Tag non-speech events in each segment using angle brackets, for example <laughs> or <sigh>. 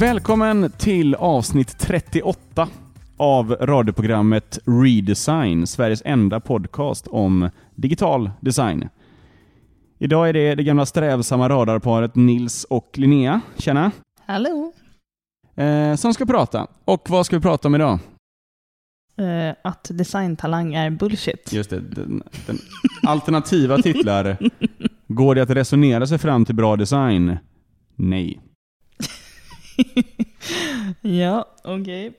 Välkommen till avsnitt 38 av radioprogrammet Redesign, Sveriges enda podcast om digital design. Idag är det det gamla strävsamma radarparet Nils och Linnea, tjena, Hallå! eh, som ska prata. Och vad ska vi prata om idag? Eh, att designtalang är bullshit. Just det, den, den alternativa titlar. <laughs> Går det att resonera sig fram till bra design? Nej. <laughs> ja, okej.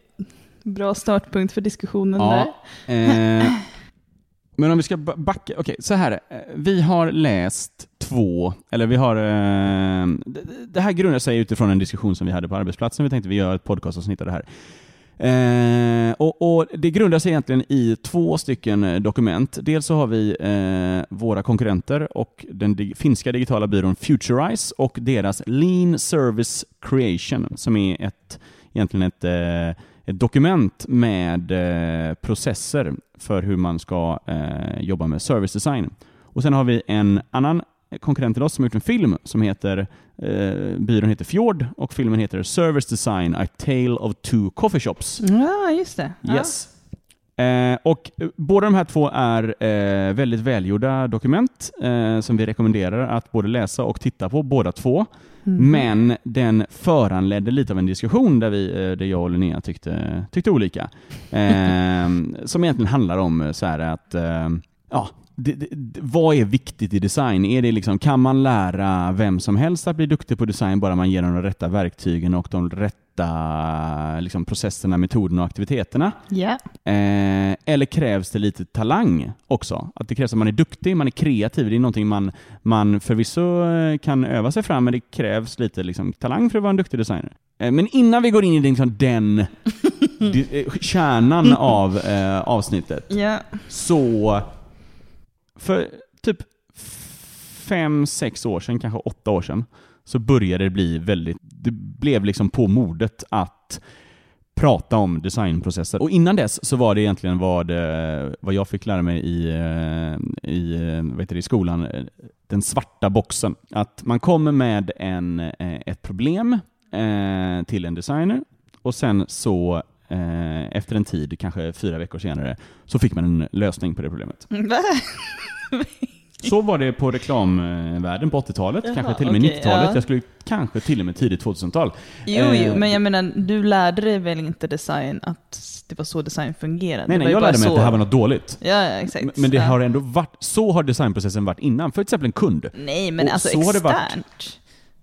Bra startpunkt för diskussionen Ja. där. Eh, <laughs> men om vi ska ba- backa, okej så här. eh, Vi har läst två, eller vi har, eh, det, det här grundar sig utifrån en diskussion som vi hade på arbetsplatsen. Vi tänkte vi gör ett podcastavsnitt av det här. Eh, och, och Det grundar sig egentligen i två stycken eh, dokument. Dels så har vi eh, våra konkurrenter och den dig- finska digitala byrån Futurize och deras Lean Service Creation som är ett, egentligen ett, eh, ett dokument med eh, processer för hur man ska eh, jobba med service design. Och Sen har vi en annan konkurrent till oss som har gjort en film som heter eh, byrån heter Fjord och filmen heter Service Design, A Tale of Two Coffee Shops. Ja, just det. Ja. Yes. Eh, och eh, båda de här två är eh, väldigt välgjorda dokument eh, som vi rekommenderar att både läsa och titta på, båda två. Mm. Men den föranledde lite av en diskussion där, vi, eh, där jag och Linnea tyckte, tyckte olika. <laughs> Eh, som egentligen handlar om så här att, ja, det, det, det- vad är viktigt i design? Är det liksom, kan man lära vem som helst att bli duktig på design bara man ger dem de rätta verktygen och de rätta liksom, processerna, metoderna och aktiviteterna? Ja. Eh, eller krävs det lite talang också? Att det krävs att man är duktig, man är kreativ. Det är någonting man, man förvisso eh, kan öva sig fram, men det krävs lite liksom, talang för att vara en duktig designer. Eh, men innan vi går in i liksom, den <laughs> eh, kärnan av eh, avsnittet, ja. så för typ fem, sex år sedan, kanske åtta år sedan, så började det bli väldigt, det blev liksom på modet att prata om designprocesser. Och innan dess så var det egentligen vad, eh, vad jag fick lära mig i, eh, i, eh, vad heter det, i skolan, den svarta boxen. Att man kommer med en, ett problem till en designer och sen så eh, efter en tid, kanske fyra veckor senare, så fick man en lösning på det problemet. <laughs> Så var det på reklamvärlden på 80-talet, Jaha, kanske till och med okej, 90-talet. ja. Jag skulle kanske till och med tidigt 2000-tal. Jo, Eh, jo, men jag menar, du lärde dig väl inte design att det var så design fungerade? Nej, nej, jag lärde mig så. att det här var något dåligt. Ja, ja, exakt. Men det ja. har ändå varit, så har designprocessen varit innan. För till exempel en kund. Nej, men och alltså externt. varit.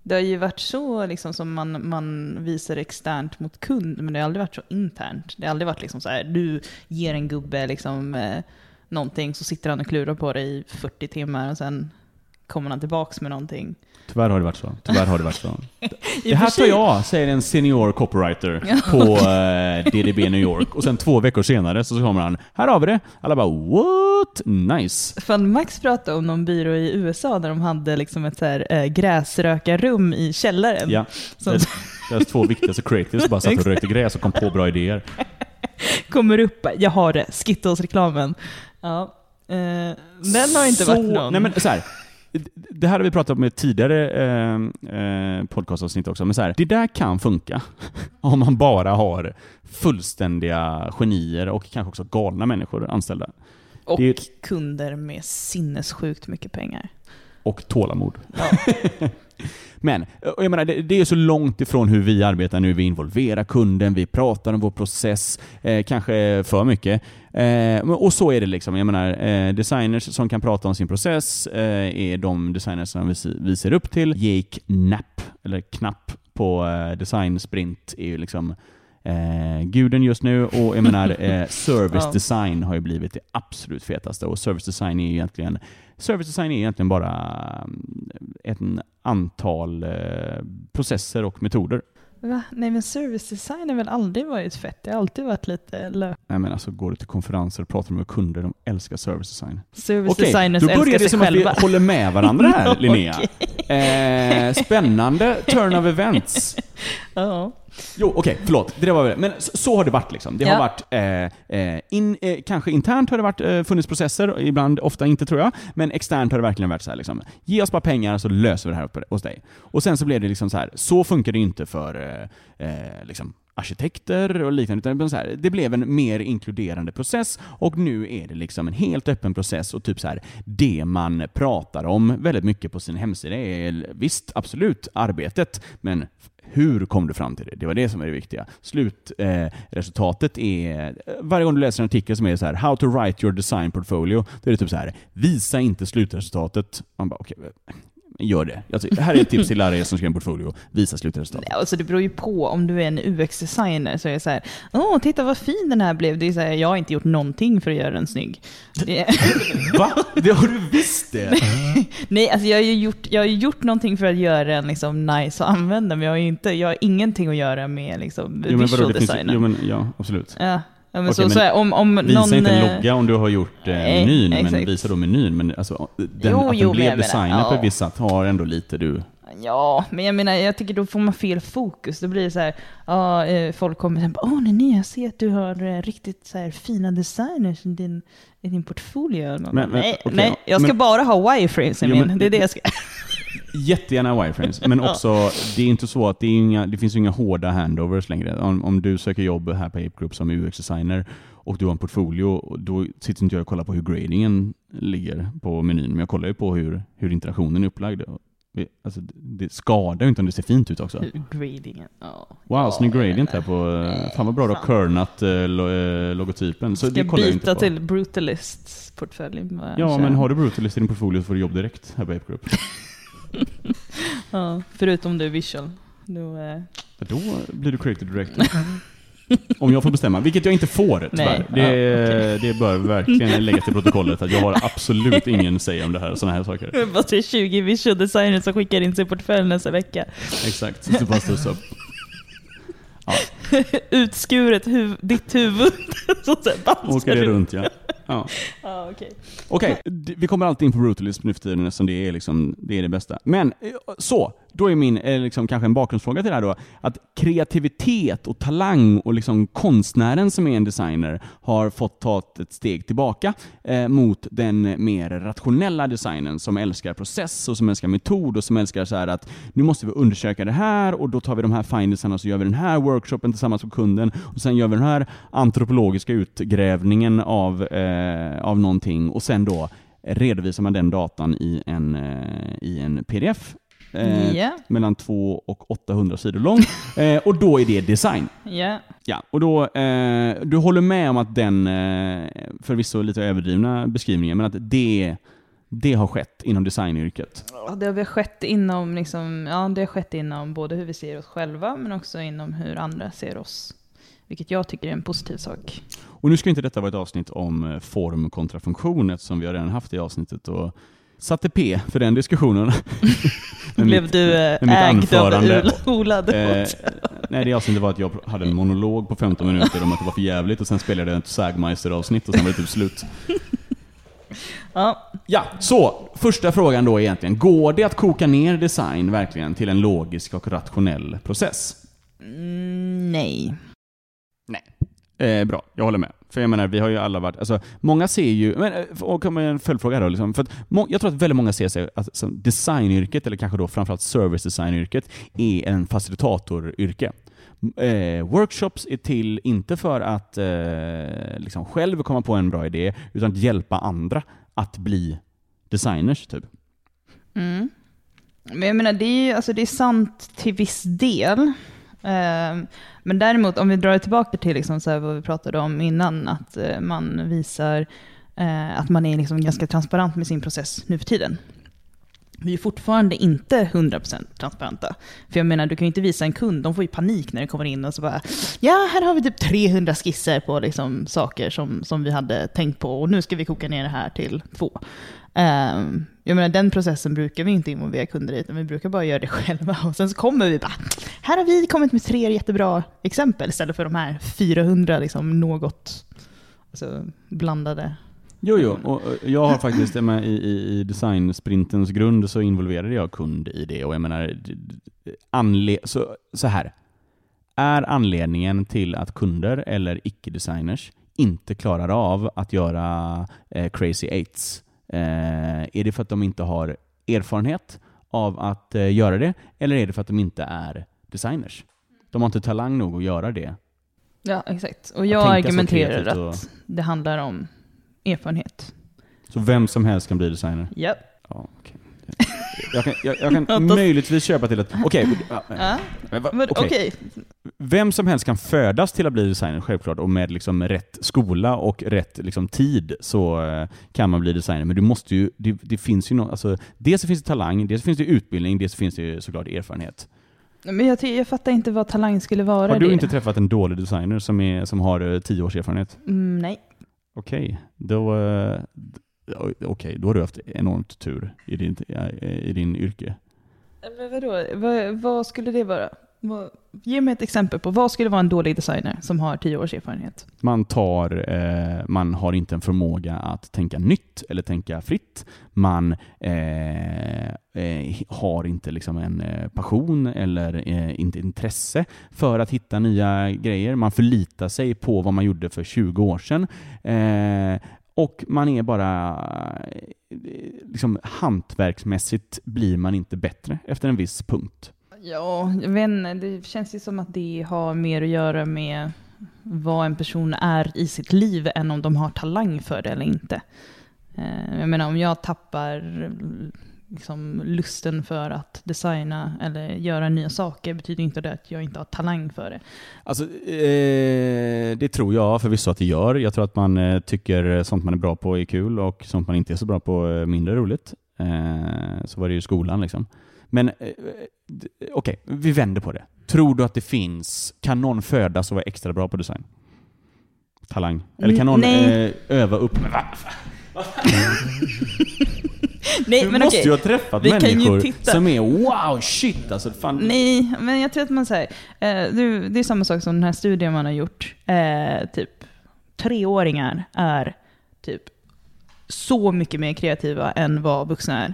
Det har ju varit så liksom som man, man visar externt mot kund, men det har aldrig varit så internt. Det har aldrig varit liksom så här, du ger en gubbe liksom eh, någonting, så sitter han och klurar på det i 40 timmar och sen kommer han tillbaks med någonting. Tyvärr har det varit så. Tyvärr har det varit så. <laughs> Det här tar jag, säger en senior copywriter på eh, DDB New York. Och sen två veckor senare så kommer han, här har vi det. Alla bara what? Nice. Fan, Max pratade om någon byrå i USA där de hade liksom ett så här, eh, gräsrökarrum i källaren. Ja, Som deras, deras två viktigaste creatives bara satt och rökte gräs och kom på bra idéer. kommer upp, jag har det, Skittles-reklamen. Ja. Eh, den har inte så, varit någon... Nej men så här, det här har vi pratat om i tidigare eh, eh, podcastavsnitt också, men så här, det där kan funka <laughs> om man bara har fullständiga genier och kanske också galna människor anställda. Och är- kunder med sinnessjukt mycket pengar. Och tålamod. Ja. <laughs> Men jag menar, det, det är så långt ifrån hur vi arbetar nu. Vi involverar kunden, vi pratar om vår process, eh, kanske för mycket. Eh, och så är det liksom. Jag menar, eh, designers som kan prata om sin process eh, är de designers som vi ser upp till. Jake Knapp, eller Knapp på eh, Design Sprint är ju liksom eh, guden just nu och jag menar <laughs> eh, service Ja. design har ju blivit det absolut fetaste och service design är egentligen Service design är egentligen bara mm, ett antal eh, processer och metoder. Va? Nej men service design har väl aldrig varit fett? Det har alltid varit lite lö. Nej men alltså går du till konferenser och pratar med kunder, de älskar service design. Service Okej, designers då börjar älskar det sig som att själva. vi håller med varandra här <laughs> Linnea. Okej. Eh, spännande turn of events. <laughs> Ja. Jo, okej, förlåt. Det där var men så, så har det varit liksom. Det Ja. har varit, eh, eh, in, eh, kanske internt har det varit, eh, funnits processer, ibland, ofta inte tror jag, men externt har det verkligen varit så här liksom. Ge oss bara pengar så löser vi det här uppe hos dig. Och sen så blev det liksom så här. så funkar det inte för eh, eh, liksom arkitekter och liknande, utan så här, det blev en mer inkluderande process och nu är det liksom en helt öppen process och typ så här, det man pratar om väldigt mycket på sin hemsida är visst, absolut, arbetet, men hur kom du fram till det? Det var det som är det viktiga. Slutresultatet eh, är, varje gång du läser en artikel som är så här How to write your design portfolio, då är det typ så här Visa inte slutresultatet. Man bara, okay, gör det. Alltså, här är ett tips till er som skriver en portfolio. Visa slutresultatet. Alltså det beror ju på, om du är en UX-designer så är det så här, åh titta vad fin den här blev. Det är så här, jag har inte gjort någonting för att göra den snygg. <laughs> Va? Det har du visst det? <laughs> nej, alltså jag har ju gjort, jag har gjort någonting för att göra den liksom nice att använda, men jag har, inte, jag har ingenting att göra med liksom Jo, visual designen. jo, men, ja, absolut. ja. Ja, men Okej, så, men så om, om Visa någon... inte en eh, logga om du har gjort eh, nej, menyn, men exakt. visa då menyn. Men alltså, den, Jo, att jo, den men blev designad på ett visst sätt har ändå lite du... Ja, men jag menar, jag tycker då får man fel fokus. Då blir det så här, ja, eh, folk kommer och åh nej, nej, jag ser att du har eh, riktigt så här fina designers i din, i din portfolio. Men- men, nej, okej, nej, jag ska men- bara ha wireframes i Jo, min. men- det är det jag ska... <laughs> Jättegärna wireframes, men <laughs> också, det är inte så att det, inga, det finns inga hårda handovers längre. Om, om du söker jobb här på Ape Group som UX-designer och du har en portfolio, då sitter inte jag och kollar på hur gradingen ligger på menyn, men jag kollar ju på hur, hur interaktionen är upplagd. Alltså, det skadar ju inte om det ser fint ut också. Gradingen. Ja. Wow, Ja, snygg gradient här på... Nej, Fan vad bra du har kernat eh, lo, eh, logotypen. Så Ska det jag kollar jag inte byta på. till Brutalists portfölj? Ja, men har du Brutalist i din portfolio så får du jobb direkt här på Ape Group. <laughs> Ja, förutom du visual. Då, eh, Då blir du creative director. Om jag får bestämma, vilket jag inte får tyvärr. Nej, Det, ja, det bör verkligen läggas till protokollet att jag har absolut ingen säg om det här, sådana här saker. det är bara till 20 visual designers som skickar in sin portfölj nästa vecka. Exakt, det bara studsar upp. <laughs> Utskuret huv ditt huvud. <laughs> så så Åker det runt ja. Ja. <laughs> Ja, okej. Okej, d- vi kommer alltid in på brutalism nu för tiden eftersom det är, liksom, det är det bästa. Men eh, så, då är min, eh, liksom, kanske en bakgrundsfråga till det här då, att kreativitet och talang och liksom konstnären som är en designer har fått ta ett steg tillbaka eh, mot den mer rationella designen som älskar process och som älskar metod och som älskar så här att nu måste vi undersöka det här och då tar vi de här findelserna och så gör vi den här workshopen tillsammans med kunden och sen gör vi den här antropologiska utgrävningen av, eh, av någonting och sen då redovisar man den datan i en, eh, i en pdf eh, Ja, mellan 2 och 800 sidor lång <laughs> eh, och då är det design. ja. Ja, och då, eh, du håller med om att den, eh, förvisso lite överdrivna beskrivningen, men att det, det har skett inom designyrket. Ja, Det har väl skett inom, liksom, ja, det har skett inom både hur vi ser oss själva men också inom hur andra ser oss. Vilket jag tycker är en positiv sak. Och nu ska inte detta vara ett avsnitt om eh, form kontra funktion eftersom vi har redan haft det avsnittet och satte P för den diskussionen. <laughs> Blev mitt- du eh, ägd av anförande- Ul- Ola? Eh, nej, det avsnittet var att jag hade en monolog på 15 minuter om att det var för jävligt och sen spelade jag ett Sagmeister-avsnitt och sen var det typ slut. Ja, Ja, så första frågan då egentligen. Går det att koka ner design verkligen till en logisk och rationell process? mm, nej. Eh, bra, jag håller med. För jag menar, vi har ju alla varit, alltså många ser ju, men, eh, och kommer en följdfråga då liksom, för att må, jag tror att väldigt många ser sig att som designyrket, eller kanske då framförallt service designyrket, är en facilitatoryrke. Eh, workshops är till, inte för att eh, liksom själv komma på en bra idé, utan att hjälpa andra att bli designers, typ. Mm. Men jag menar, det är, ju- alltså, det är sant till viss del. Ehm, men däremot, om vi drar det tillbaka till liksom, så här, vad vi pratade om innan, att eh, man visar eh, att man är liksom ganska transparent med sin process nu för tiden. Vi är fortfarande inte 100% transparenta. För jag menar, du kan ju inte visa en kund, de får ju panik när det kommer in och så bara Ja, här har vi typ 300 skisser på liksom saker som, som vi hade tänkt på och nu ska vi koka ner det här till två. Um, jag menar, den processen brukar vi inte involvera kunder i, utan vi brukar bara göra det <laughs> själva. Och sen så kommer vi bara, här har vi kommit med tre jättebra exempel istället för de här 400 liksom något alltså, blandade. Jo, jo. Och jag har faktiskt, i, i, i designsprintens grund så involverade jag kund i det och jag menar, anle så, så här. är anledningen till att kunder eller icke-designers inte klarar av att göra eh, crazy eights? Eh, är det för att de inte har erfarenhet av att eh, göra det, eller är det för att de inte är designers? De har inte talang nog att göra det. Ja, exakt. Och jag argumenterar att och- det handlar om erfarenhet. Så vem som helst kan bli designer? Ja. Ja, okej. Jag kan, jag, jag kan möjligtvis köpa till att... Okej, <laughs> ja, men va- Men okej. okej. Vem som helst kan födas till att bli designer, självklart. Och med liksom rätt skola och rätt liksom tid så eh, kan man bli designer. Men du måste ju... Det, det finns ju no, alltså, Dels så finns det talang, dels finns det utbildning, dels finns det ju såklart erfarenhet. Men jag, ty- jag fattar inte vad talang skulle vara. Har du det. inte träffat en dålig designer som, är, som har eh, tio års erfarenhet? Mm, nej. Okej, då... eh, Okej, då har du haft enormt tur i din, i din yrke. Men vadå? Vad, vad skulle det vara? Vad, ge mig ett exempel på vad skulle vara en dålig designer som har tio års erfarenhet? Man tar, eh, man har inte en förmåga att tänka nytt eller tänka fritt. Man eh, eh, har inte liksom en eh, passion eller eh, inte intresse för att hitta nya grejer. Man förlitar sig på vad man gjorde för 20 år sedan. Och man är bara, eh, liksom hantverksmässigt blir man inte bättre efter en viss punkt. Ja, jag vet inte. Det känns ju som att det har mer att göra med vad en person är i sitt liv än om de har talang för det eller inte. Eh, jag menar om jag tappar liksom, lusten för att designa eller göra nya saker betyder inte det att jag inte har talang för det. Alltså, eh, det tror jag förvisso att det gör. Jag tror att man eh, tycker sånt man är bra på är kul och sånt man inte är så bra på är mindre roligt. Eh, så var det ju i skolan liksom. Men eh, okej, vi vänder på det. Tror du att det finns, kan någon födas och vara extra bra på design? Talang? Eller kan någon eh, öva upp? Men va? <laughs> Nej, Du men måste okej. ju ha träffat Vi människor som är wow, shit alltså. Fan. Nej, men jag tror att man säger, eh, det, det är samma sak som den här studien man har gjort. Eh, typ treåringar är typ så mycket mer kreativa än vad vuxna är.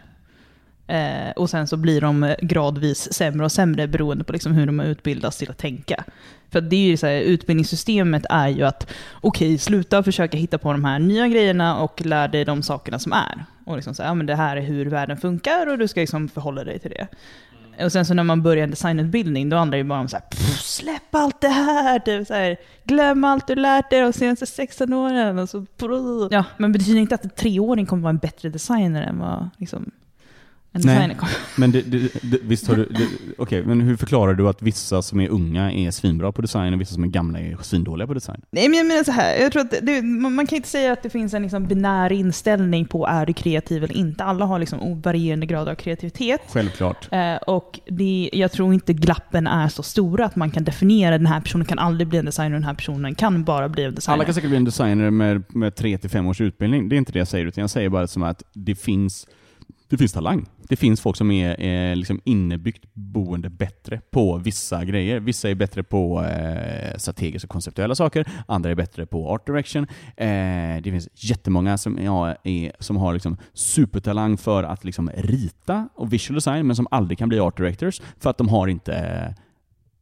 Eh, och sen så blir de eh, gradvis sämre och sämre beroende på liksom hur de har utbildats till att tänka. För det är ju så här, utbildningssystemet är ju att okej, sluta försöka hitta på de här nya grejerna och lär dig de sakerna som är. Och liksom så här, ja, men det här är hur världen funkar och du ska liksom förhålla dig till det. Och sen så när man börjar en designutbildning, då handlar det ju bara om så här, "Pff, släpp allt det här, typ så här, glöm allt du lärt dig de senaste 16 åren. Och så, ja, men det betyder inte att en treåring kommer vara en bättre designer än vad liksom, en Nej. designer kommer Men det, det, det, visst har du... det- Okej, men hur förklarar du att vissa som är unga är svinbra på design och vissa som är gamla är svindåliga på design? Nej men jag menar så här, jag tror att det, man kan inte säga att det finns en liksom binär inställning på är du kreativ eller inte. Alla har liksom varierande grader av kreativitet. Självklart. Eh, och det, jag tror inte glappen är så stora att man kan definiera den här personen kan aldrig bli en designer och den här personen kan bara bli en designer. Alla kan säkert bli en designer med, med 3 till fem års utbildning. Det är inte det jag säger, utan jag säger bara som att det finns, det finns talang. Det finns folk som är eh, liksom innebyggt boende bättre på vissa grejer. Vissa är bättre på eh, strategiska och konceptuella saker, andra är bättre på art direction. Eh, det finns jättemånga som, ja, är, som har liksom supertalang för att liksom rita och visual design, men som aldrig kan bli art directors för att de har inte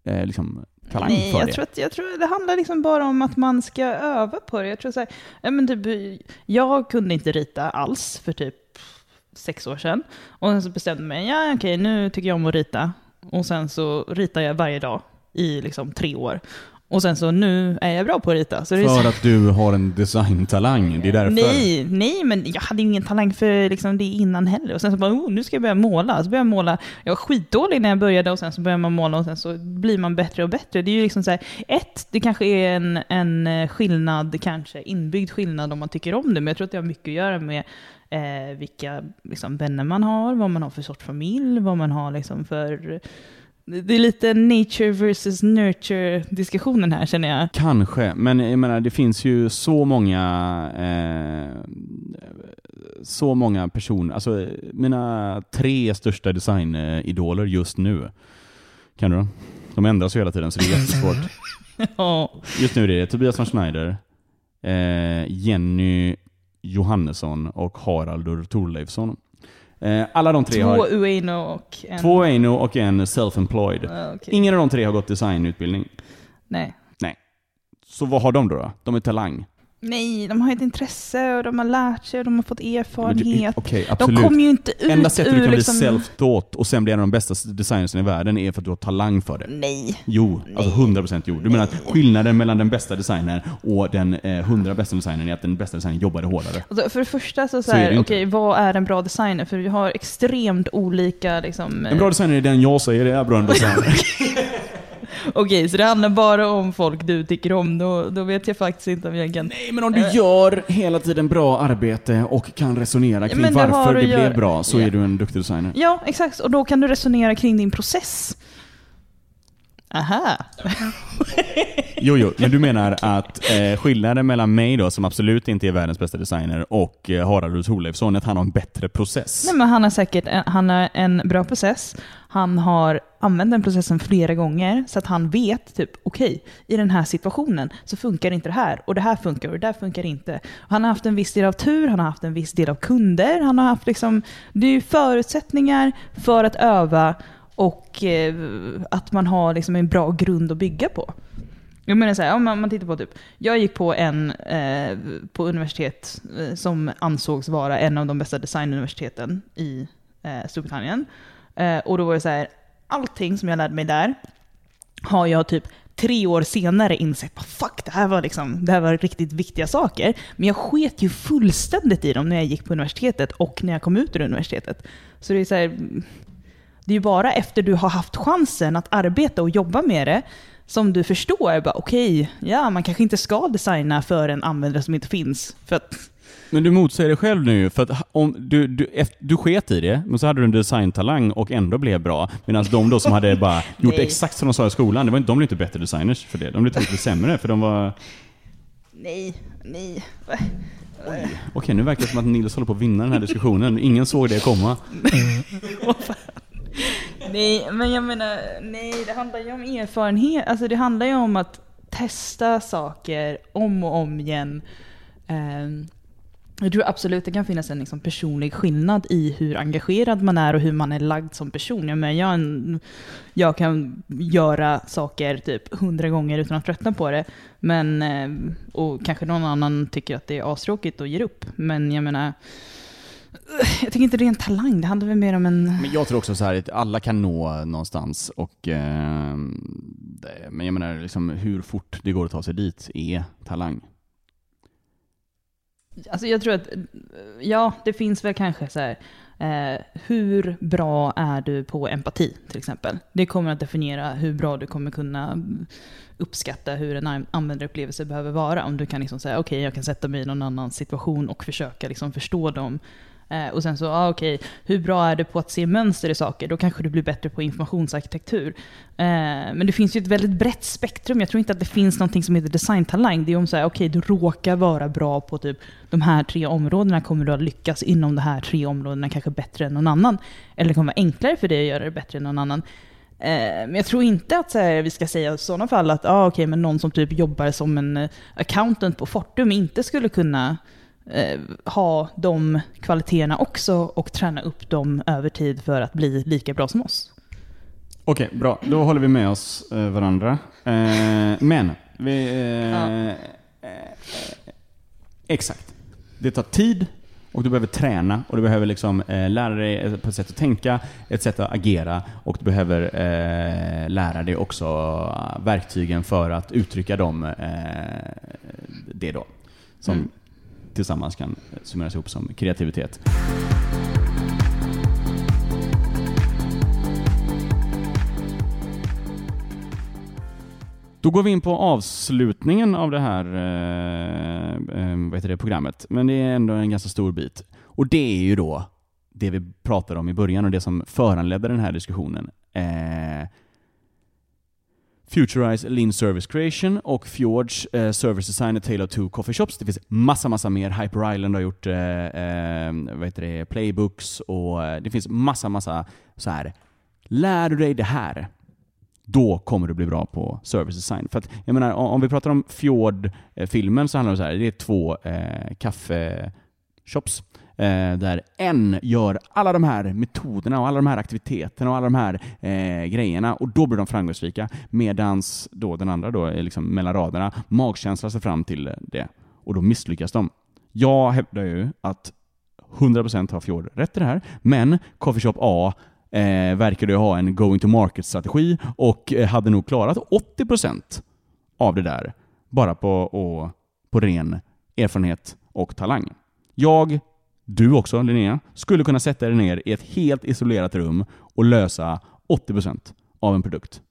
eh, liksom talang Nej, jag det. tror, att, jag tror det handlar liksom bara om att man ska öva på det. Jag, tror så här, men typ, jag kunde inte rita alls för typ sex år sedan. Och sen så bestämde jag mig, ja okej nu tycker jag om att rita. Och sen så ritar jag varje dag i liksom tre år. Och sen så nu är jag bra på att rita. Så det är så, För att du har en designtalang, det är därför. Nej, nej, men jag hade ju ingen talang för liksom det innan heller. Och sen så bara, oh, nu ska jag börja måla. Så började jag måla. Jag var skitdålig när jag började och sen så börjar man måla och sen så blir man bättre och bättre. Det är ju liksom så här, ett, det kanske är en, en skillnad, kanske inbyggd skillnad om man tycker om det, men jag tror att det har mycket att göra med eh, vilka liksom, vänner man har, vad man har för sorts familj, vad man har liksom för... Det är lite nature versus nurture diskussionen här känner jag. Kanske, men jag menar det finns ju så många eh, så många personer, alltså mina tre största designidoler just nu. Kan du då? De ändras ju hela tiden så det är jättesvårt. <laughs> Ja. Just nu är det Tobias von Schneider, eh, Jenny Johannesson och Haraldur Thorleifsson. Eh, alla de tre Två har Ueno och en... två Aino och en self-employed. Ja, okej. Ingen av de tre har gått designutbildning. Nej. Så vad har de då? då? De är talang. Nej, de har ett intresse och de har lärt sig och de har fått du- erfarenhet. Okej, De kommer ju inte ut Enda sättet du ur kan liksom... bli self-taught och sen bli en av de bästa designersen i världen är för att du har talang för det. Nej. Jo, alltså 100% jo. Du menar att skillnaden mellan den bästa designern och den eh, 100 bästa designern är att den bästa designern jobbade hårdare. Alltså, för det första så, så, Så okej, inte. vad är en bra designer? För vi har extremt olika liksom... En bra designer är den jag säger är bra designer. <laughs> <laughs> <laughs> Okej, så det handlar bara om folk du tycker om. Då, då vet jag faktiskt inte om jag kan... Nej, men om du gör hela tiden bra arbete och kan resonera kring men det varför det gör- blev bra så Ja. är du en duktig designer. Ja, exakt. Och då kan du resonera kring din process. Aha. <laughs> Jo, jo, men du menar att eh, skillnaden mellan mig då, som absolut inte är världens bästa designer, och eh, Harald Thorleifsson är att han har en bättre process. Nej, men han har säkert en, han har en bra process. Han har använt den processen flera gånger så att han vet typ okej, i den här situationen så funkar inte det här och det här funkar och det där funkar inte. Han har haft en viss del av tur, han har haft en viss del av kunder, han har haft liksom, det är ju förutsättningar för att öva och eh, att man har liksom en bra grund att bygga på. Jag menar så här, om man, man tittar på typ, jag gick på en eh, på universitet eh, som ansågs vara en av de bästa designuniversiteten i eh, Storbritannien. Eh, och då var det så här, allting som jag lärde mig där har jag typ tre år senare insett, att fuck, det här var liksom, det här var riktigt viktiga saker. Men jag sket ju fullständigt i dem när jag gick på universitetet och när jag kom ut ur universitetet. Så det är så här, det är ju bara efter du har haft chansen att arbeta och jobba med det som du förstår, okej, ja man kanske inte ska designa för en användare som inte finns. För att, Men du motsäger dig själv nu, för att om du, du, efter, du sket i det, men så hade du en designtalang och ändå blev bra. Medan de då som hade <laughs> bara gjort exakt som de sa i skolan, det var, inte- de blev inte bättre designers för det. De blev lite sämre, för de var... nej, nej. Okej, nu verkar det som att Nils håller på att vinna den här diskussionen. Ingen såg det komma. <laughs> Nej, men jag menar, nej, det handlar ju om erfarenhet. Alltså det handlar ju om att testa saker om och om igen. Ehm, jag tror absolut det kan finnas en liksom personlig skillnad i hur engagerad man är och hur man är lagd som person. Jag, menar, jag, en, jag kan göra saker typ hundra gånger utan att tröttna på det. Men, eh, och kanske någon annan tycker att det är astråkigt och ger upp. Men jag menar, jag tycker inte det är en talang. Det handlar väl mer om en... Men jag tror också så här att alla kan nå någonstans och... Eh, men jag menar liksom hur fort det går att ta sig dit är talang. Alltså jag tror att, ja, det finns väl kanske så här, eh, hur bra är du på empati till exempel? Det kommer att definiera hur bra du kommer kunna uppskatta hur en an- användarupplevelse behöver vara. Om du kan liksom säga, okej, jag kan sätta mig i någon annan situation och försöka liksom förstå dem. Eh, och sen så, ah, okej, hur bra är du på att se mönster i saker? Då kanske du blir bättre på informationsarkitektur. Eh, men det finns ju ett väldigt brett spektrum. Jag tror inte att det finns någonting som heter designtalang. Det är om så här, okej, du råkar vara bra på typ de här tre områdena. Kommer du att lyckas inom de här tre områdena kanske bättre än någon annan? Eller kommer det vara enklare för dig att göra det bättre än någon annan. Eh, men jag tror inte att så här, vi ska säga i sådana fall att ah, okej, men någon som typ jobbar som en accountant på Fortum inte skulle kunna eh, ha de kvaliteterna också och träna upp dem över tid för att bli lika bra som oss. Okej, bra. Då håller vi med oss eh, varandra. Eh, men, vi... Eh, Ja. eh, exakt. Det tar tid och du behöver träna och du behöver liksom eh, lära dig ett- på ett sätt att tänka, ett sätt att agera och du behöver eh, lära dig också verktygen för att uttrycka dem, eh, det då. Som Mm tillsammans kan summeras ihop som kreativitet. Då går vi in på avslutningen av det här eh, eh, vad heter det, programmet. Men det är ändå en ganska stor bit. Och det är ju då det vi pratade om i början och det som föranledde den här diskussionen. Eh, Futurize Lean Service Creation och Fjords eh, Service Design A Tale of Two Coffee Shops. Det finns massa, massa mer. Hyper Island har gjort eh, eh, vad heter det, playbooks och eh, det finns massa, massa så här. Lär du dig det här, då kommer du bli bra på service design. För att, jag menar, om om vi pratar om Fjord-filmen eh, så handlar det om så här, det är två eh, kaffeshops eh, där en gör alla de här metoderna och alla de här aktiviteterna och alla de här eh, grejerna och då blir de framgångsrika medans då den andra då, liksom mellan raderna, magkänslar sig fram till det och då misslyckas de. Jag hävdar ju att 100% har Fjord rätt i det här, men Coffeeshop A eh, verkade ju ha en going to market-strategi och eh, hade nog klarat 80% av det där bara på, och, på ren erfarenhet och talang. Jag, du också Linnea, skulle kunna sätta dig ner i ett helt isolerat rum och lösa 80% av en produkt.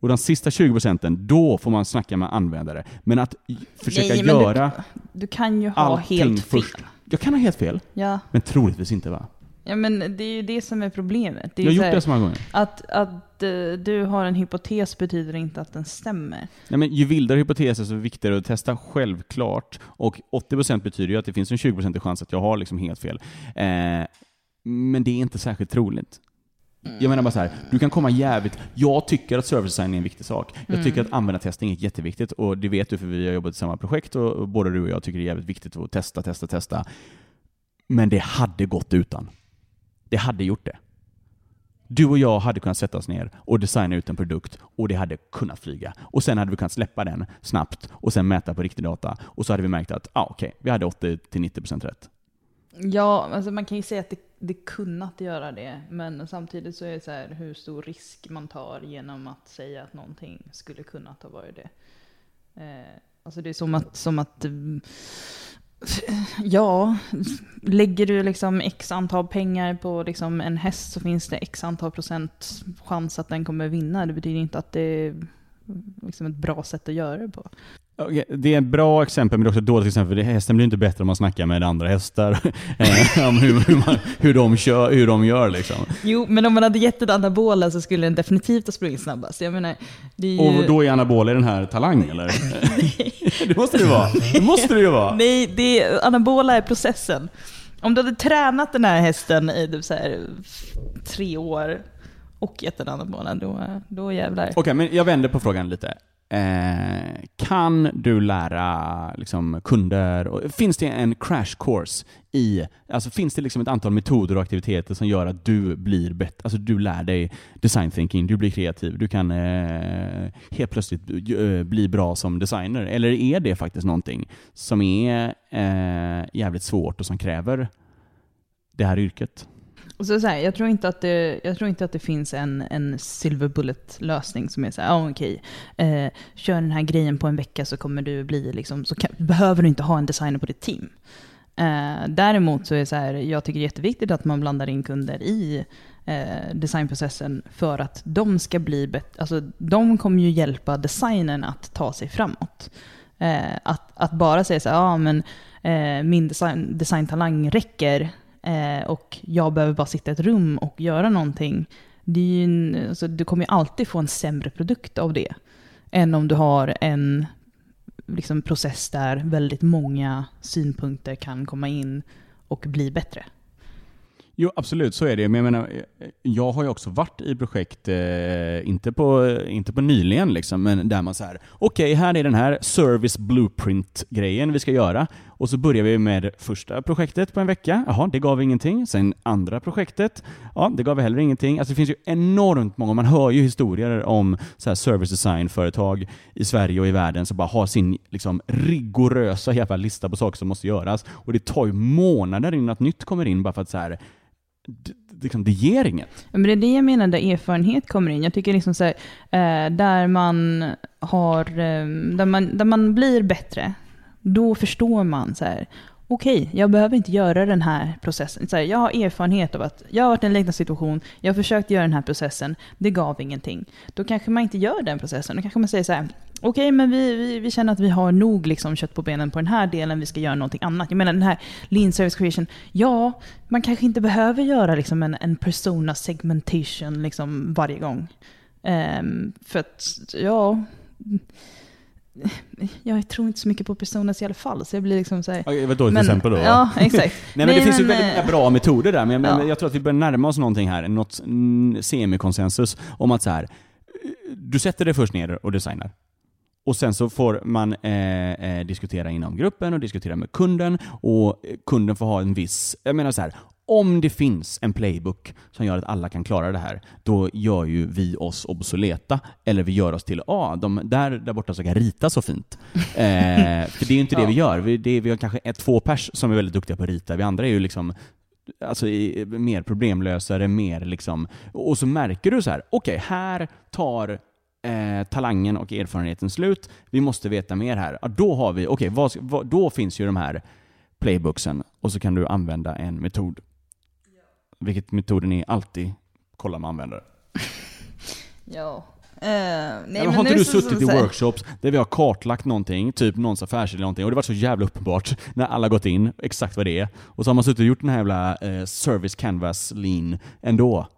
Och de sista 20% då får man snacka med användare. Men att försöka Nej, men göra Du, du kan ju ha allting helt fel. först. Jag kan ha helt fel, Ja. men troligtvis inte va? Ja, men det är ju det som är problemet. Är Jag har gjort här, det så många gånger. Att, att eh, du har en hypotes betyder inte att den stämmer. Nej, men ju vildare hypoteser så viktigare att testa, självklart. Och 80% betyder ju att det finns en 20% chans att jag har liksom helt fel. Eh, men det är inte särskilt troligt. Jag menar bara så här, du kan komma jävligt... Jag tycker att service design är en viktig sak. Jag tycker att användartestning är jätteviktigt och det vet du för vi har jobbat i samma projekt och och både du och jag tycker det är jävligt viktigt att testa, testa, testa. Men det hade gått utan. Det hade gjort det. Du och jag hade kunnat sätta oss ner och designa ut en produkt och det hade kunnat flyga. Och sen hade vi kunnat släppa den snabbt och sen mäta på riktig data och så hade vi märkt att ah, okej, vi hade 80-90% rätt. Ja, alltså man kan ju säga att det, det kunnat göra det, men samtidigt så är det så här hur stor risk man tar genom att säga att någonting skulle kunnat ha varit det. Eh, alltså det är som att, som att Ja, lägger du liksom x antal pengar på liksom en häst så finns det x antal procent chans att den kommer vinna. Det betyder inte att det är liksom ett bra sätt att göra det på. Det är ett bra exempel, men det är också ett dåligt exempel. för Hästen blir inte bättre om man snackar med andra hästar <laughs> eh, om hur, hur, man, hur, de kör, hur de gör. Liksom. Jo, men om man hade gett den anabola så skulle den definitivt ha sprungit snabbast. Jag menar, är ju... Och då är anabola den här talang, eller? <laughs> det måste det ju vara. Det måste det ju vara. Nej, det, anabola är processen. Om du hade tränat den här hästen i så här, tre år och gett den anabola, då, då jävlar. Okej, men jag vänder på frågan lite. Eh, kan du lära liksom, kunder, och, finns det en crash course i, alltså finns det liksom ett antal metoder och aktiviteter som gör att du blir bättre, alltså du lär dig design thinking, du blir kreativ, du kan eh, helt plötsligt eh, bli bra som designer? Eller är det faktiskt någonting som är eh, jävligt svårt och som kräver det här yrket? Så, så här, jag, tror inte att det, jag tror inte att det finns en, en silver bullet-lösning som är så här, ah, okej, eh, kör den här grejen på en vecka så kommer du bli liksom, så kan, behöver du inte ha en designer på ditt team. Eh, däremot så är det så här, jag tycker det är jätteviktigt att man blandar in kunder i eh, designprocessen för att de ska bli bättre. Alltså de kommer ju hjälpa designern att ta sig framåt. Eh, att, att bara säga så här, ja men eh, min design, designtalang räcker Eh, och jag behöver bara sitta i ett rum och göra någonting. Det är ju en, alltså, du kommer ju alltid få en sämre produkt av det. Än om du har en liksom, process där väldigt många synpunkter kan komma in och bli bättre. Jo, absolut, så är det. Men jag menar, jag har ju också varit i projekt, eh, inte, på, inte på nyligen, liksom, men där man så här, okej, här är den här service blueprint-grejen vi ska göra. Och så börjar vi med första projektet på en vecka. Jaha, det gav ingenting. Sen andra projektet. Ja, det gav heller ingenting. Alltså det finns ju enormt många, man hör ju historier om så här service design-företag i Sverige och i världen som bara har sin liksom, rigorösa jävla lista på saker som måste göras. Och det tar ju månader innan något nytt kommer in bara för att så här, liksom, det ger inget. Men det är det jag menar där erfarenhet kommer in. Jag tycker liksom så här, eh, där man har, eh, där man, där man blir bättre, då förstår man så här, okej, jag behöver inte göra den här processen. Så här, jag har erfarenhet av att jag har varit i en liknande situation, jag har försökt göra den här processen, det gav ingenting. Då kanske man inte gör den processen. Då kanske man säger så här, okej, men vi, vi, vi känner att vi har nog liksom kött på benen på den här delen, vi ska göra någonting annat. Jag menar den här lean service creation, ja, man kanske inte behöver göra liksom en, en persona segmentation liksom varje gång. Um, för att, ja, <laughs> jag tror inte så mycket på personas i alla fall, så jag blir liksom så här, Okej, Det var ett dåligt Men- exempel då? Ja, exakt. <laughs> Nej men det finns ju väldigt eh, många bra metoder där, men jag, men Ja. jag tror att vi börjar närma oss någonting här, något mm, semikonsensus om att så här, du sätter dig först ner och designar. Och sen så får man eh, eh, diskutera inom gruppen och diskutera med kunden och kunden får ha en viss, jag menar så här, om det finns en playbook som gör att alla kan klara det här, då gör ju vi oss obsoleta. Eller vi gör oss till, ja, ah, de där, där borta som kan rita så fint. <laughs> Eh, för det är ju inte det vi gör. Vi, det är, vi har kanske ett, två pers som är väldigt duktiga på att rita. Vi andra är ju liksom alltså, mer problemlösare, mer liksom... Och så märker du så här, okej, okay, här tar eh, talangen och erfarenheten slut. Vi måste veta mer här. Ja, då har vi, okej, okay, då finns ju de här playbooksen och så kan du använda en metod vilket metoden är alltid kolla med användare. <laughs> ja. Uh, nej, men har inte du suttit i workshops där vi har kartlagt någonting, typ någons affärsidé eller någonting, och det var så jävla uppenbart <laughs> när alla gått in, exakt vad det är. Och så har man suttit och gjort den här jävla uh, service canvas lean ändå.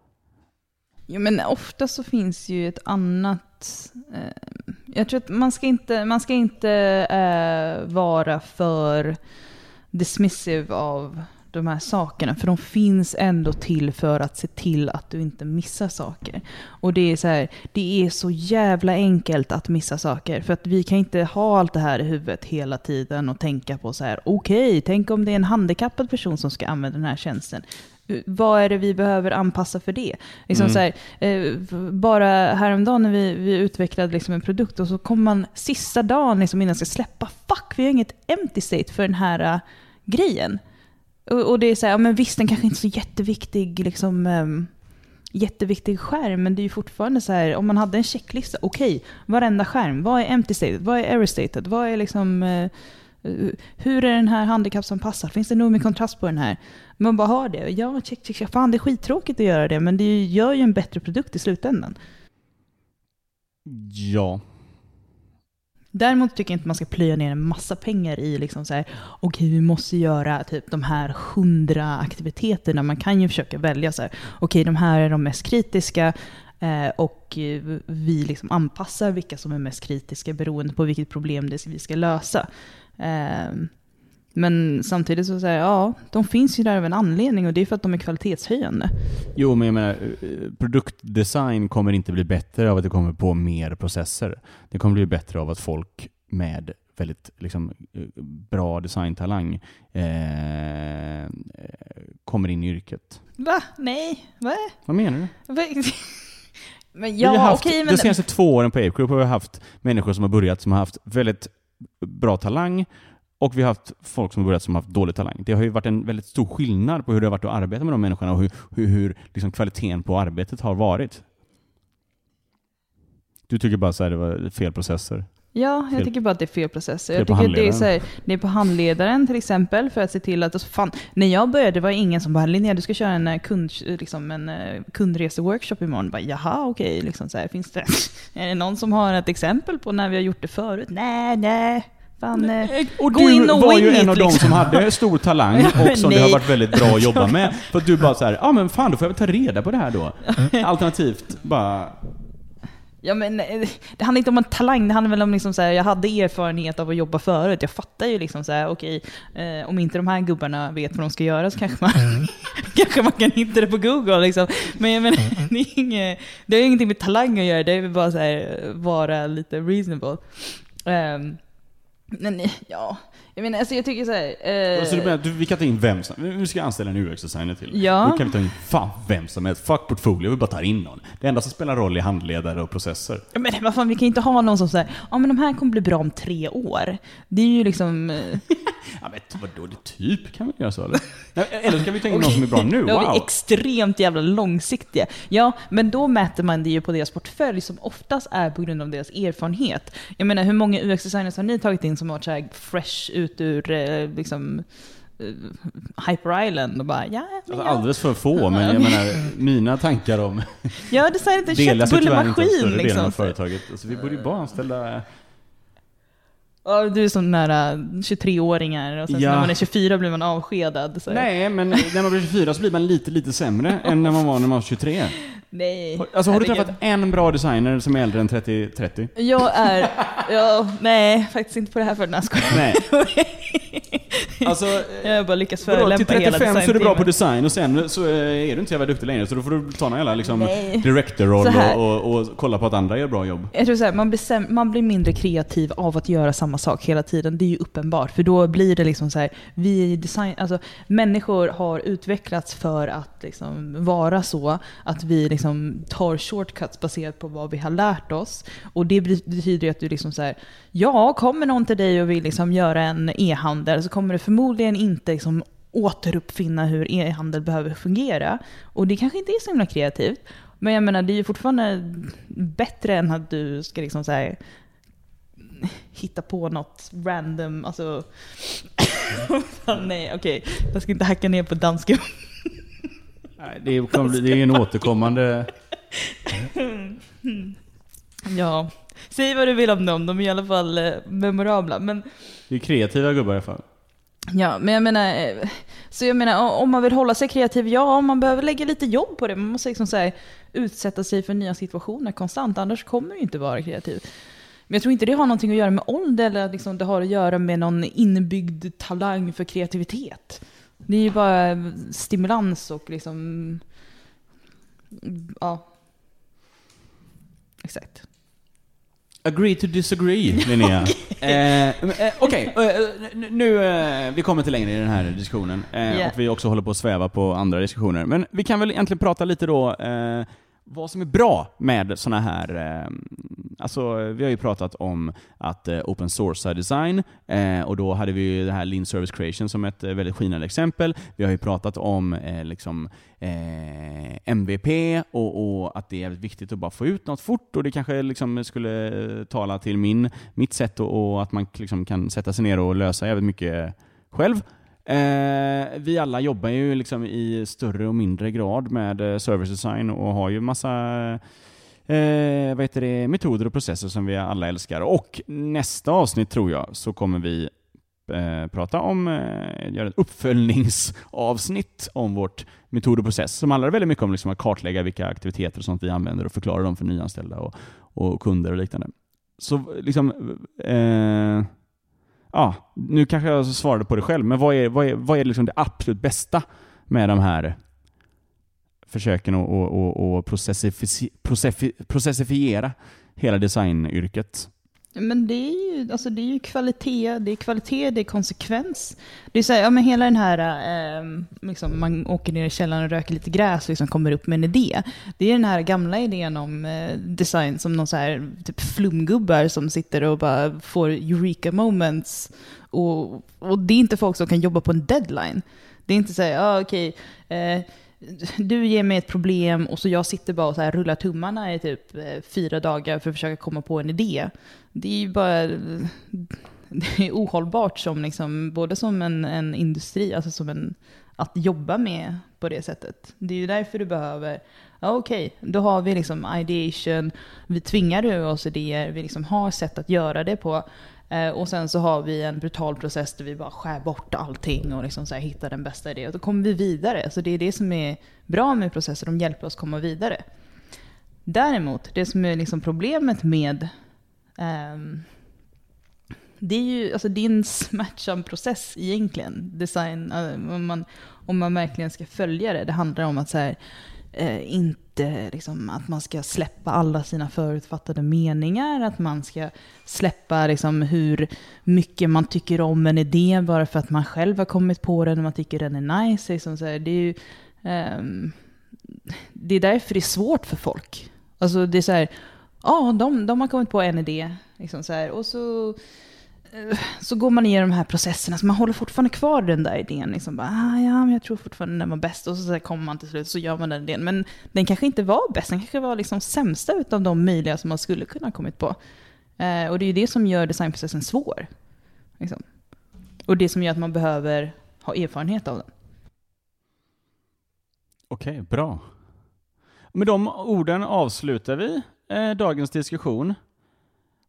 Jo men ofta så finns ju ett annat... Uh, jag tror att man ska inte, man ska inte vara för dismissive av de här sakerna. För de finns ändå till för att se till att du inte missar saker. Och det är så här, det är så jävla enkelt att missa saker. För att vi kan inte ha allt det här i huvudet hela tiden och tänka på så här, okej, okay, tänk om det är en handikappad person som ska använda den här tjänsten vad är det vi behöver anpassa för det? Liksom mm. så här, eh, bara häromdagen när vi, vi utvecklade liksom en produkt och så kommer man sista dagen liksom innan jag ska släppa, fuck vi har inget empty state för den här uh, grejen. Och, och, det är så här, ja, men visst den kanske inte är så jätteviktig, liksom, um, jätteviktig skärm, men det är ju fortfarande så här, om man hade en checklista, okej, okay, varenda skärm, vad är empty stated, vad är error stated, vad är liksom, uh, hur är den här handikappsanpassad? Finns det nog med kontrast på den här? Man bara har det. Ja, check, check, check. Fan, det är skittråkigt att göra det, men det gör ju en bättre produkt i slutändan. Ja, Däremot tycker jag inte man ska plöja ner en massa pengar i liksom så här, okej okay, vi måste göra typ de här hundra aktiviteterna. Man kan ju försöka välja så här, okej okay, de här är de mest kritiska eh, och vi liksom anpassar vilka som är mest kritiska beroende på vilket problem det vi ska lösa. Eh, men samtidigt så säger jag, ja, de finns ju där av en anledning och det är för att de är kvalitetshöjande. Jo, men jag menar, eh, produktdesign kommer inte bli bättre av att det kommer på mer processer. Det kommer bli bättre av att folk med väldigt liksom, eh, bra designtalang eh, kommer in i yrket. Va? Nej? Va? Vad menar du? <laughs> men ja, vi har haft, okej, men... De senaste två åren på Ape Group har vi haft människor som har börjat som har haft väldigt bra talang och vi har haft folk som börjat som har haft dålig talang. Det har ju varit en väldigt stor skillnad på hur det har varit att arbeta med de människorna och hur, hur, hur liksom kvaliteten på arbetet har varit. Du tycker bara att det var fel processer? Ja, jag fel. tycker bara att det är fel processer. Fel jag tycker det är, så här, det är på handledaren till exempel för att se till att, fan, när jag började var det ingen som bara Linnea du ska köra en, eh, kund, liksom en uh, kundreseworkshop imorgon. Bara, Jaha, okej, okay. liksom finns det, <laughs> är det någon som har ett exempel på när vi har gjort det förut? Nej, nej. Fan, eh, och du och var ju en av liksom. de som hade stor <laughs> talang och som det har varit väldigt bra att jobba med. <laughs> För att du bara så här, ja ah, men fan då får jag väl ta reda på det här då. <laughs> Alternativt bara Ja men eh, det handlar inte om en talang, det handlar väl om liksom så här, jag hade erfarenhet av att jobba förut. Jag fattar ju liksom så här, okej, eh, om inte de här gubbarna vet vad de ska göra så kanske man, mm. kanske man kan hitta det på Google liksom. Men jag menar, mm. det, är inget, det har ingenting med talang att göra, det är bara så här, vara lite reasonable. Um, men ja, jag menar, alltså jag tycker såhär... Eh... Så du menar, vi kan ta in vem som Vi ska anställa en UX-designer till. Ja. Då kan vi ta in fan vem som helst. Fuck portfolio, vi bara tar in någon. Det enda som spelar roll är handledare och processer. Ja, men vad fan, vi kan ju inte ha någon som säger ja men de här kommer bli bra om tre år. Det är ju liksom... Eh, ja men vadå, det typ kan vi göra så eller? eller så kan vi ta in någon som är bra nu, <laughs> wow. Då är vi extremt jävla långsiktiga. Ja, men då mäter man det ju på deras portfölj som oftast är på grund av deras erfarenhet. Jag menar, hur många UX-designers har ni tagit in som har varit såhär fresh ut ur eh, liksom eh, Hyper Island och bara ja, men alltså, Alldeles för få, men jag menar mina tankar om... Jag har designat en köttbullemaskin liksom. av företaget. Alltså, vi borde ju bara anställa Ja, du är som nära 23-åringar och sen ja. när man är 24 blir man avskedad. Så. Nej, men när man blir 24 så blir man lite, lite sämre än när man var när man var 23. Nej. Alltså har du träffat en bra designer som är äldre än 30? 30? Jag är, ja, nej, faktiskt inte på det här för den här skolan. Nej. <laughs> Alltså, Jag har bara lyckats till förolämpa hela 35 så är du bra på design och sen så är du inte så jävla duktig längre så då får du ta någon jävla liksom, director-roll och, och, och kolla på att andra gör bra jobb. Jag tror så här, man, blir säm- man blir mindre kreativ av att göra samma sak hela tiden. Det är ju uppenbart. För då blir det liksom så här, vi design, alltså, människor har utvecklats för att liksom vara så att vi liksom Liksom tar shortcuts baserat på vad vi har lärt oss. Och det betyder ju att du liksom så här, ja, kommer någon till dig och vill liksom göra en e-handel så kommer du förmodligen inte liksom återuppfinna hur e-handel behöver fungera. Och det kanske inte är så himla kreativt. Men jag menar, det är ju fortfarande bättre än att du ska liksom så här, hitta på något random, alltså... <laughs> Nej, okej. Jag ska inte hacka ner på danska. Nej, Det är, kommer bli- det är en återkommande... ja. Säg vad du vill om dem, de är i alla fall eh, memorabla. Men, Det är kreativa gubbar i alla fall. ja, men jag menar, eh, så jag menar, om man vill hålla sig kreativ, ja, man behöver lägga lite jobb på det. Man måste liksom så här, utsätta sig för nya situationer konstant, annars kommer du inte vara kreativ. Men jag tror inte det har någonting att göra med ålder eller liksom det har att göra med någon inbyggd talang för kreativitet. Det är ju bara stimulans och liksom... Ja. Exakt. Agree to disagree, <laughs> Linnea. eh, eh, Okej, eh, n- nu, eh, vi kommer inte längre i den här diskussionen. Eh, Yeah. Och vi också håller på att sväva på andra diskussioner. Men vi kan väl egentligen prata lite då, eh, vad som är bra med sådana här, eh, alltså vi har ju pratat om att eh, open source design, eh, och då hade vi ju det här Lean Service Creation som ett eh, väldigt skinande exempel. Vi har ju pratat om eh, liksom eh, MVP och, och att det är viktigt att bara få ut något fort och det kanske liksom skulle tala till min, mitt sätt och, och att man liksom kan sätta sig ner och lösa jävligt mycket själv. Eh, vi alla jobbar ju liksom i större och mindre grad med eh, service design och har ju massa eh, vad heter det, metoder och processer som vi alla älskar. Och nästa avsnitt tror jag så kommer vi eh, prata om, eh, göra ett uppföljningsavsnitt om vårt metod och process som handlar väldigt mycket om liksom att kartlägga vilka aktiviteter och sånt vi använder och förklara dem för nyanställda och, och kunder och liknande. Så liksom, eh, ja, nu kanske jag svarade på det själv, men vad är, vad är, vad är liksom det absolut bästa med de här försöken att och, och, och processifiera hela designyrket? Men det är ju, alltså det är ju kvalitet, det är kvalitet, det är konsekvens. Det är så här, ja men hela den här, eh, liksom, man åker ner i källaren och röker lite gräs och liksom kommer upp med en idé. Det är den här gamla idén om eh, design som någon så här, typ flumgubbar som sitter och bara får eureka moments. Och, och det är inte folk som kan jobba på en deadline. Det är inte så här, ja okej, eh, du ger mig ett problem och så jag sitter bara och så här rullar tummarna i typ eh, fyra dagar för att försöka komma på en idé. Det är ju bara det är ohållbart som liksom, både som en, en industri, alltså som en, att jobba med på det sättet. Det är ju därför du behöver, ja okej, då har vi liksom ideation, vi tvingar ur oss idéer, vi liksom har sätt att göra det på. Eh, och sen så har vi en brutal process där vi bara skär bort allting och liksom så här hittar den bästa idén. Och då kommer vi vidare. Så det är det som är bra med processer, de hjälper oss komma vidare. Däremot, det som är liksom problemet med um, det är ju alltså, det är en smärtsam process egentligen, design, eh, om man, om man verkligen ska följa det. Det handlar om att så här, eh, inte liksom, att man ska släppa alla sina förutfattade meningar, att man ska släppa liksom, hur mycket man tycker om en idé bara för att man själv har kommit på den och man tycker den är nice. Liksom, så här, det, är ju, eh, det är därför det är svårt för folk. Alltså det är så här, ja, de, de har kommit på en idé, liksom så här, och så Eh, så går man igenom de här processerna, så man håller fortfarande kvar den där idén. Liksom bara, ah, ja, men jag tror fortfarande den var bäst. Och så, så kommer man till slut så gör man den idén. Men den kanske inte var bäst, den kanske var liksom sämsta utav de möjliga som man skulle kunna ha kommit på. Eh, och det är ju det som gör designprocessen svår. Liksom. Och det som gör att man behöver ha erfarenhet av den. Okej, bra. Med de orden avslutar vi eh, dagens diskussion.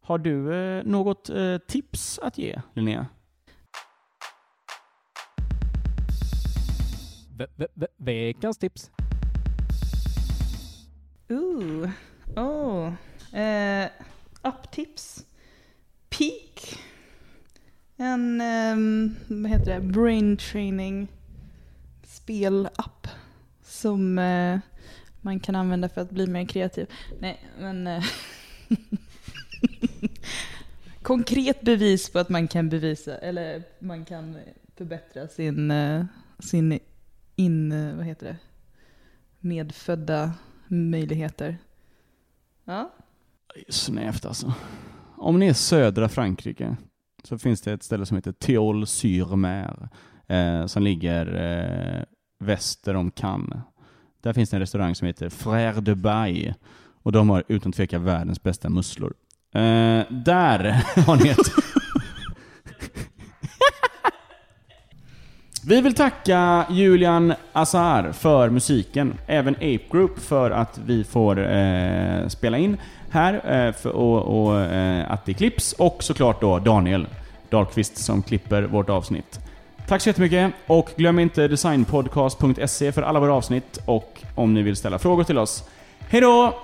Har du eh, något eh, tips att ge, Linnea? Ve- ve- ve- veckans tips. Ooh. Oh. Eh, apptips. Peak. En, ehm, vad heter det, brain training spelapp som eh, man kan använda för att bli mer kreativ. Nej, men... Eh, <laughs> konkret bevis på att man kan bevisa, eller man kan förbättra sin, eh, sin in, eh, vad heter det, medfödda möjligheter. Ja. Snävt alltså. Om ni är södra Frankrike så finns det ett ställe som heter Théols-sur-Mer eh, som ligger eh, väster om Cannes. Där finns det en restaurang som heter Frère de Baille och de har utan tvekan världens bästa musslor. Uh, där <laughs> har ni ett... Vi vill tacka Julian Azar för musiken, även Ape Group för att vi får eh, spela in här eh, för, och, och eh, att det klipps och såklart då Daniel Dahlqvist som klipper vårt avsnitt. Tack så jättemycket och glöm inte designpodcast.se för alla våra avsnitt och om ni vill ställa frågor till oss. Hej då!